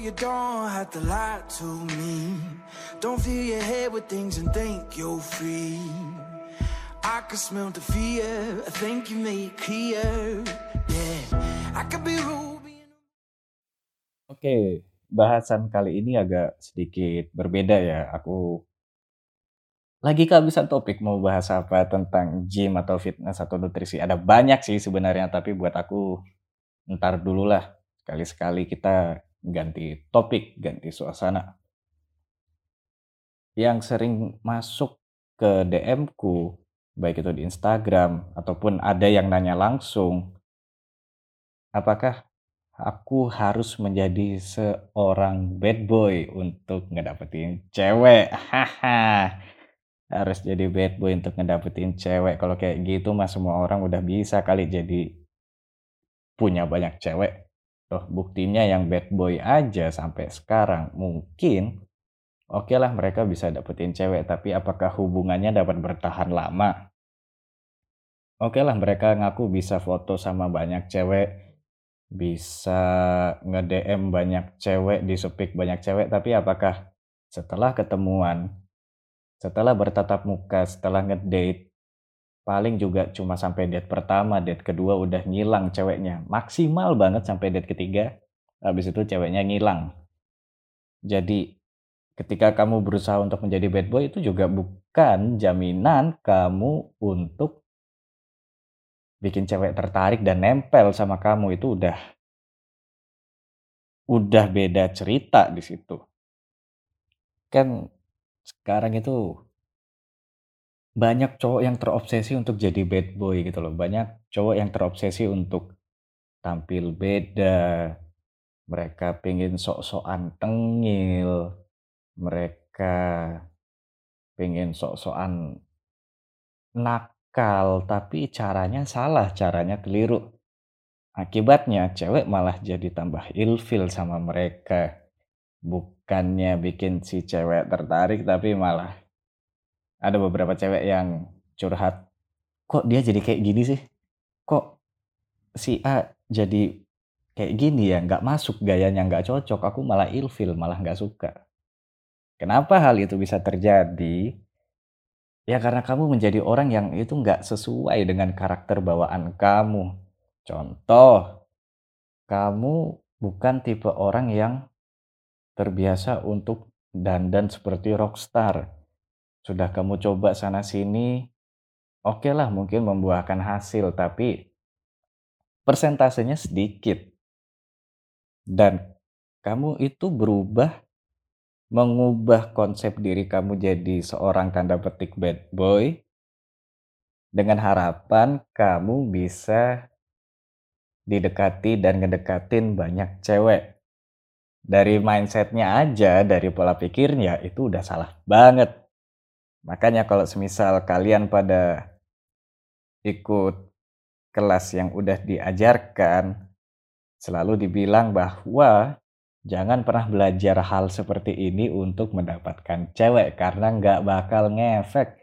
you don't have to lie to me. Don't fill your head with things and think you're free. I can smell the fear. I think you made clear. Yeah, I could be ruby. Oke, bahasan kali ini agak sedikit berbeda ya. Aku lagi kehabisan topik mau bahas apa tentang gym atau fitness atau nutrisi. Ada banyak sih sebenarnya, tapi buat aku ntar dulu lah. Sekali-sekali kita ganti topik, ganti suasana. Yang sering masuk ke DM-ku, baik itu di Instagram ataupun ada yang nanya langsung, apakah aku harus menjadi seorang bad boy untuk ngedapetin cewek? Haha. harus jadi bad boy untuk ngedapetin cewek. Kalau kayak gitu mah semua orang udah bisa kali jadi punya banyak cewek. Loh, buktinya yang bad boy aja sampai sekarang mungkin oke okay lah mereka bisa dapetin cewek, tapi apakah hubungannya dapat bertahan lama? Oke okay lah mereka ngaku bisa foto sama banyak cewek, bisa nge-DM banyak cewek, di speak banyak cewek, tapi apakah setelah ketemuan, setelah bertatap muka, setelah ngedate, paling juga cuma sampai date pertama, date kedua udah ngilang ceweknya. Maksimal banget sampai date ketiga, habis itu ceweknya ngilang. Jadi ketika kamu berusaha untuk menjadi bad boy itu juga bukan jaminan kamu untuk bikin cewek tertarik dan nempel sama kamu itu udah udah beda cerita di situ. Kan sekarang itu banyak cowok yang terobsesi untuk jadi bad boy gitu loh. Banyak cowok yang terobsesi untuk tampil beda. Mereka pengen sok-sokan tengil. Mereka pengen sok-sokan nakal, tapi caranya salah, caranya keliru. Akibatnya cewek malah jadi tambah ilfil sama mereka. Bukannya bikin si cewek tertarik, tapi malah ada beberapa cewek yang curhat kok dia jadi kayak gini sih? Kok si A jadi kayak gini ya? Nggak masuk gayanya nggak cocok. Aku malah ilfil malah nggak suka. Kenapa hal itu bisa terjadi? Ya karena kamu menjadi orang yang itu nggak sesuai dengan karakter bawaan kamu. Contoh kamu bukan tipe orang yang terbiasa untuk dandan seperti rockstar sudah kamu coba sana sini, oke okay lah mungkin membuahkan hasil, tapi persentasenya sedikit. Dan kamu itu berubah, mengubah konsep diri kamu jadi seorang tanda petik bad boy, dengan harapan kamu bisa didekati dan ngedekatin banyak cewek. Dari mindsetnya aja, dari pola pikirnya, itu udah salah banget. Makanya kalau semisal kalian pada ikut kelas yang udah diajarkan, selalu dibilang bahwa jangan pernah belajar hal seperti ini untuk mendapatkan cewek karena nggak bakal ngefek.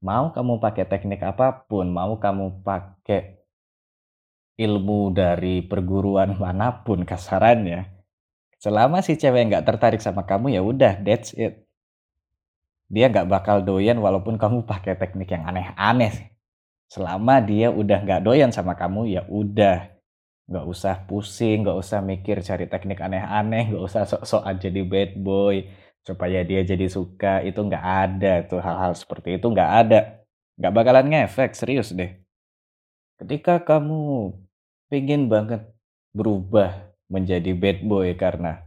Mau kamu pakai teknik apa pun, mau kamu pakai ilmu dari perguruan mana pun kasarannya, selama si cewek nggak tertarik sama kamu ya udah that's it dia nggak bakal doyan walaupun kamu pakai teknik yang aneh-aneh selama dia udah nggak doyan sama kamu ya udah. Nggak usah pusing nggak usah mikir cari teknik aneh-aneh nggak usah sok-sokan jadi bad boy supaya dia jadi suka. Itu nggak ada tuh hal-hal seperti itu nggak ada. Nggak bakalan ngefek serius deh. Ketika kamu pengen banget berubah menjadi bad boy karena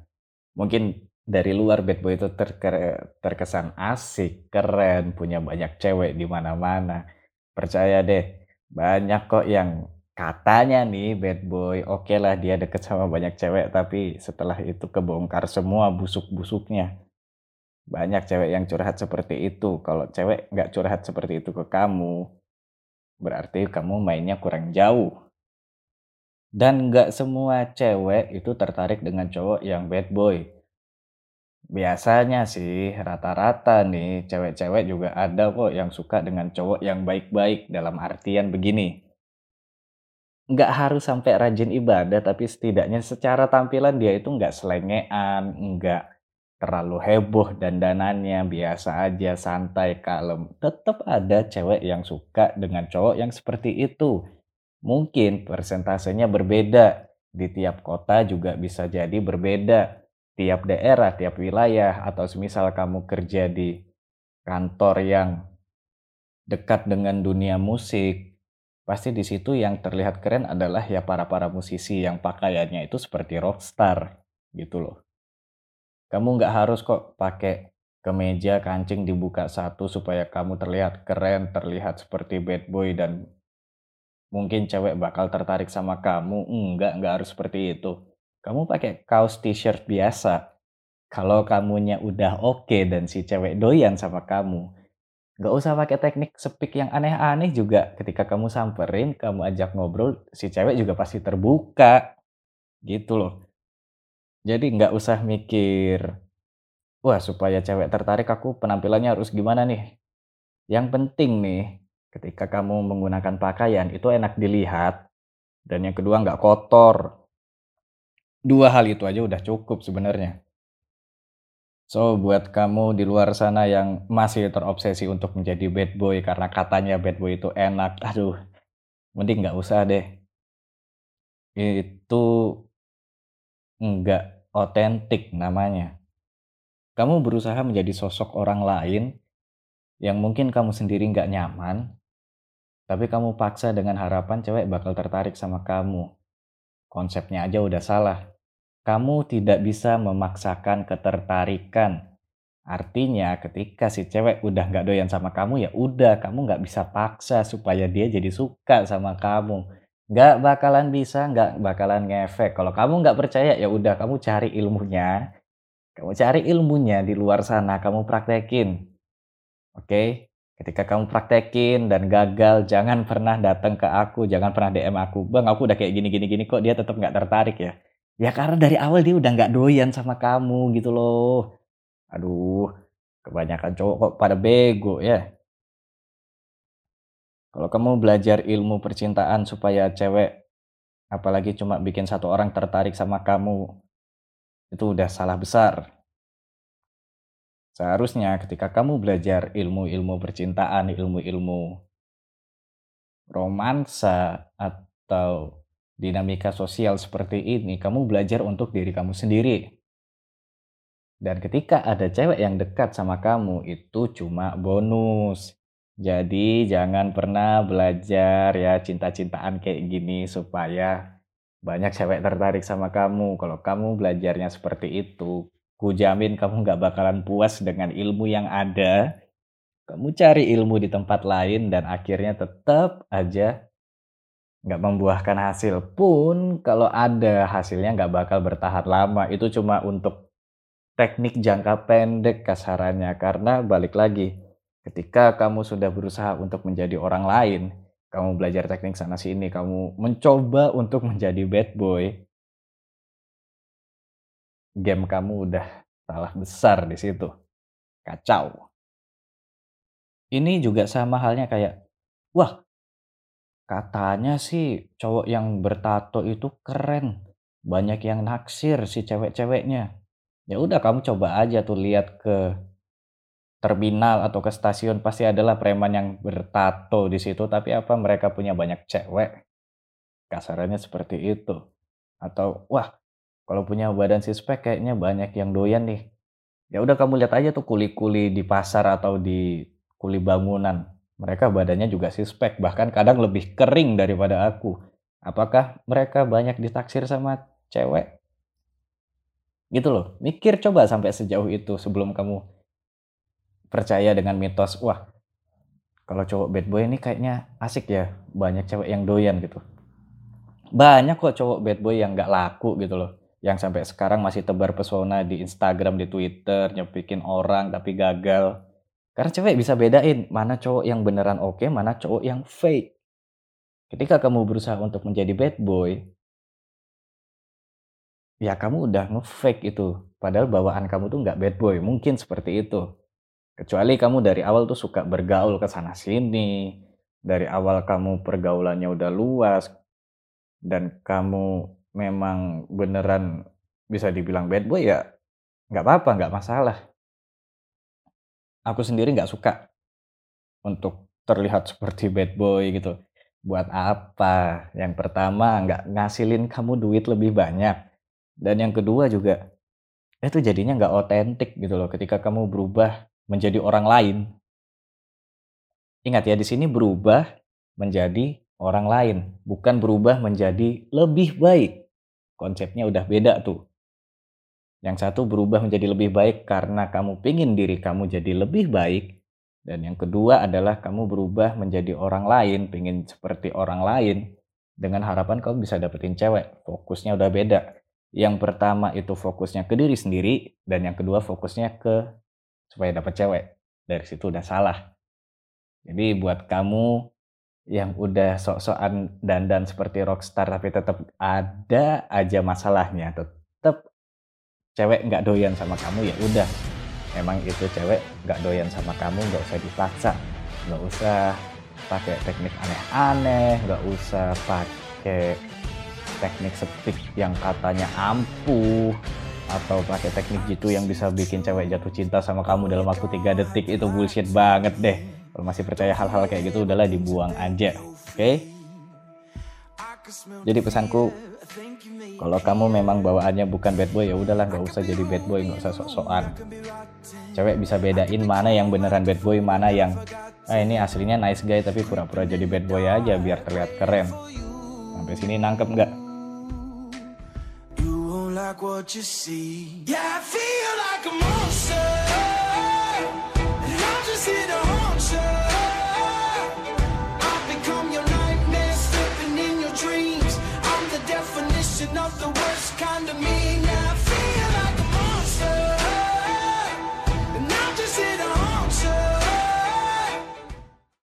mungkin dari luar bad boy itu terkesan asik, keren, punya banyak cewek di mana-mana. Percaya deh, banyak kok yang katanya nih bad boy, oke okay lah dia deket sama banyak cewek, tapi setelah itu kebongkar semua busuk-busuknya. Banyak cewek yang curhat seperti itu. Kalau cewek nggak curhat seperti itu ke kamu, berarti kamu mainnya kurang jauh. Dan nggak semua cewek itu tertarik dengan cowok yang bad boy Biasanya sih rata-rata nih cewek-cewek juga ada kok yang suka dengan cowok yang baik-baik dalam artian begini. nggak harus sampai rajin ibadah, tapi setidaknya secara tampilan dia itu nggak selengean, nggak terlalu heboh dandanannya, biasa aja, santai, kalem. Tetap ada cewek yang suka dengan cowok yang seperti itu. Mungkin persentasenya berbeda, di tiap kota juga bisa jadi berbeda. Tiap daerah, tiap wilayah, atau semisal kamu kerja di kantor yang dekat dengan dunia musik, Pasti di situ yang terlihat keren adalah ya para-para musisi yang pakaiannya itu seperti rockstar gitu loh. Kamu nggak harus kok pakai kemeja kancing dibuka satu supaya kamu terlihat keren, terlihat seperti bad boy dan mungkin cewek bakal tertarik sama kamu. Enggak, nggak harus seperti itu. Kamu pakai kaos t-shirt biasa. Kalau kamunya udah oke okay dan si cewek doyan sama kamu, Nggak usah pakai teknik speak yang aneh-aneh juga. Ketika kamu samperin, kamu ajak ngobrol, si cewek juga pasti terbuka. Gitu loh. Jadi nggak usah mikir, wah supaya cewek tertarik aku penampilannya harus gimana nih. Yang penting nih, ketika kamu menggunakan pakaian itu enak dilihat. Dan yang kedua nggak kotor. Dua hal itu aja udah cukup sebenarnya. So, buat kamu di luar sana yang masih terobsesi untuk menjadi bad boy karena katanya bad boy itu enak, aduh, mending nggak usah deh. Itu nggak otentik namanya. Kamu berusaha menjadi sosok orang lain yang mungkin kamu sendiri nggak nyaman, tapi kamu paksa dengan harapan cewek bakal tertarik sama kamu. Konsepnya aja udah salah. Kamu tidak bisa memaksakan ketertarikan. Artinya ketika si cewek udah nggak doyan sama kamu ya udah kamu nggak bisa paksa supaya dia jadi suka sama kamu. Nggak bakalan bisa, nggak bakalan ngefek. Kalau kamu nggak percaya ya udah kamu cari ilmunya. Kamu cari ilmunya di luar sana, kamu praktekin. Oke? Ketika kamu praktekin dan gagal, jangan pernah datang ke aku, jangan pernah DM aku. Bang, aku udah kayak gini gini gini kok dia tetap nggak tertarik ya. Ya karena dari awal dia udah nggak doyan sama kamu gitu loh. Aduh, kebanyakan cowok kok pada bego ya. Kalau kamu belajar ilmu percintaan supaya cewek apalagi cuma bikin satu orang tertarik sama kamu, itu udah salah besar. Seharusnya ketika kamu belajar ilmu-ilmu percintaan, ilmu-ilmu romansa atau dinamika sosial seperti ini, kamu belajar untuk diri kamu sendiri. Dan ketika ada cewek yang dekat sama kamu, itu cuma bonus. Jadi jangan pernah belajar ya cinta-cintaan kayak gini supaya banyak cewek tertarik sama kamu. Kalau kamu belajarnya seperti itu, ku jamin kamu nggak bakalan puas dengan ilmu yang ada. Kamu cari ilmu di tempat lain dan akhirnya tetap aja nggak membuahkan hasil pun kalau ada hasilnya nggak bakal bertahan lama itu cuma untuk teknik jangka pendek kasarannya karena balik lagi ketika kamu sudah berusaha untuk menjadi orang lain kamu belajar teknik sana sini kamu mencoba untuk menjadi bad boy game kamu udah salah besar di situ kacau ini juga sama halnya kayak wah Katanya sih cowok yang bertato itu keren, banyak yang naksir si cewek-ceweknya. Ya udah kamu coba aja tuh lihat ke terminal atau ke stasiun pasti adalah preman yang bertato di situ, tapi apa mereka punya banyak cewek? Kasarannya seperti itu. Atau wah, kalau punya badan sispek kayaknya banyak yang doyan nih. Ya udah kamu lihat aja tuh kuli-kuli di pasar atau di kuli bangunan mereka badannya juga sispek, bahkan kadang lebih kering daripada aku. Apakah mereka banyak ditaksir sama cewek? Gitu loh, mikir coba sampai sejauh itu sebelum kamu percaya dengan mitos, wah kalau cowok bad boy ini kayaknya asik ya, banyak cewek yang doyan gitu. Banyak kok cowok bad boy yang gak laku gitu loh. Yang sampai sekarang masih tebar pesona di Instagram, di Twitter, nyepikin orang tapi gagal karena cewek bisa bedain mana cowok yang beneran oke, mana cowok yang fake. Ketika kamu berusaha untuk menjadi bad boy, ya kamu udah nge-fake itu. Padahal bawaan kamu tuh nggak bad boy, mungkin seperti itu. Kecuali kamu dari awal tuh suka bergaul ke sana sini, dari awal kamu pergaulannya udah luas, dan kamu memang beneran bisa dibilang bad boy ya nggak apa-apa, nggak masalah. Aku sendiri nggak suka untuk terlihat seperti bad boy gitu. Buat apa? Yang pertama nggak ngasilin kamu duit lebih banyak. Dan yang kedua juga itu jadinya nggak otentik gitu loh ketika kamu berubah menjadi orang lain. Ingat ya di sini berubah menjadi orang lain, bukan berubah menjadi lebih baik. Konsepnya udah beda tuh. Yang satu berubah menjadi lebih baik karena kamu pingin diri kamu jadi lebih baik. Dan yang kedua adalah kamu berubah menjadi orang lain, pingin seperti orang lain. Dengan harapan kamu bisa dapetin cewek. Fokusnya udah beda. Yang pertama itu fokusnya ke diri sendiri. Dan yang kedua fokusnya ke supaya dapet cewek. Dari situ udah salah. Jadi buat kamu yang udah sok-sokan dandan seperti rockstar tapi tetap ada aja masalahnya. Tetap cewek nggak doyan sama kamu ya udah. Emang itu cewek nggak doyan sama kamu nggak usah dipaksa. Nggak usah pakai teknik aneh-aneh nggak usah pakai teknik setik yang katanya ampuh atau pakai teknik gitu yang bisa bikin cewek jatuh cinta sama kamu dalam waktu tiga detik. Itu bullshit banget deh kalau masih percaya hal-hal kayak gitu udahlah dibuang aja oke okay? jadi pesanku kalau kamu memang bawaannya bukan bad boy ya udahlah nggak usah jadi bad boy nggak usah sok-sokan cewek bisa bedain mana yang beneran bad boy mana yang ah ini aslinya nice guy tapi pura-pura jadi bad boy aja biar terlihat keren sampai sini nangkep nggak. Yeah, I feel like a monster. And I'm just here to picture of the worst kind of me now.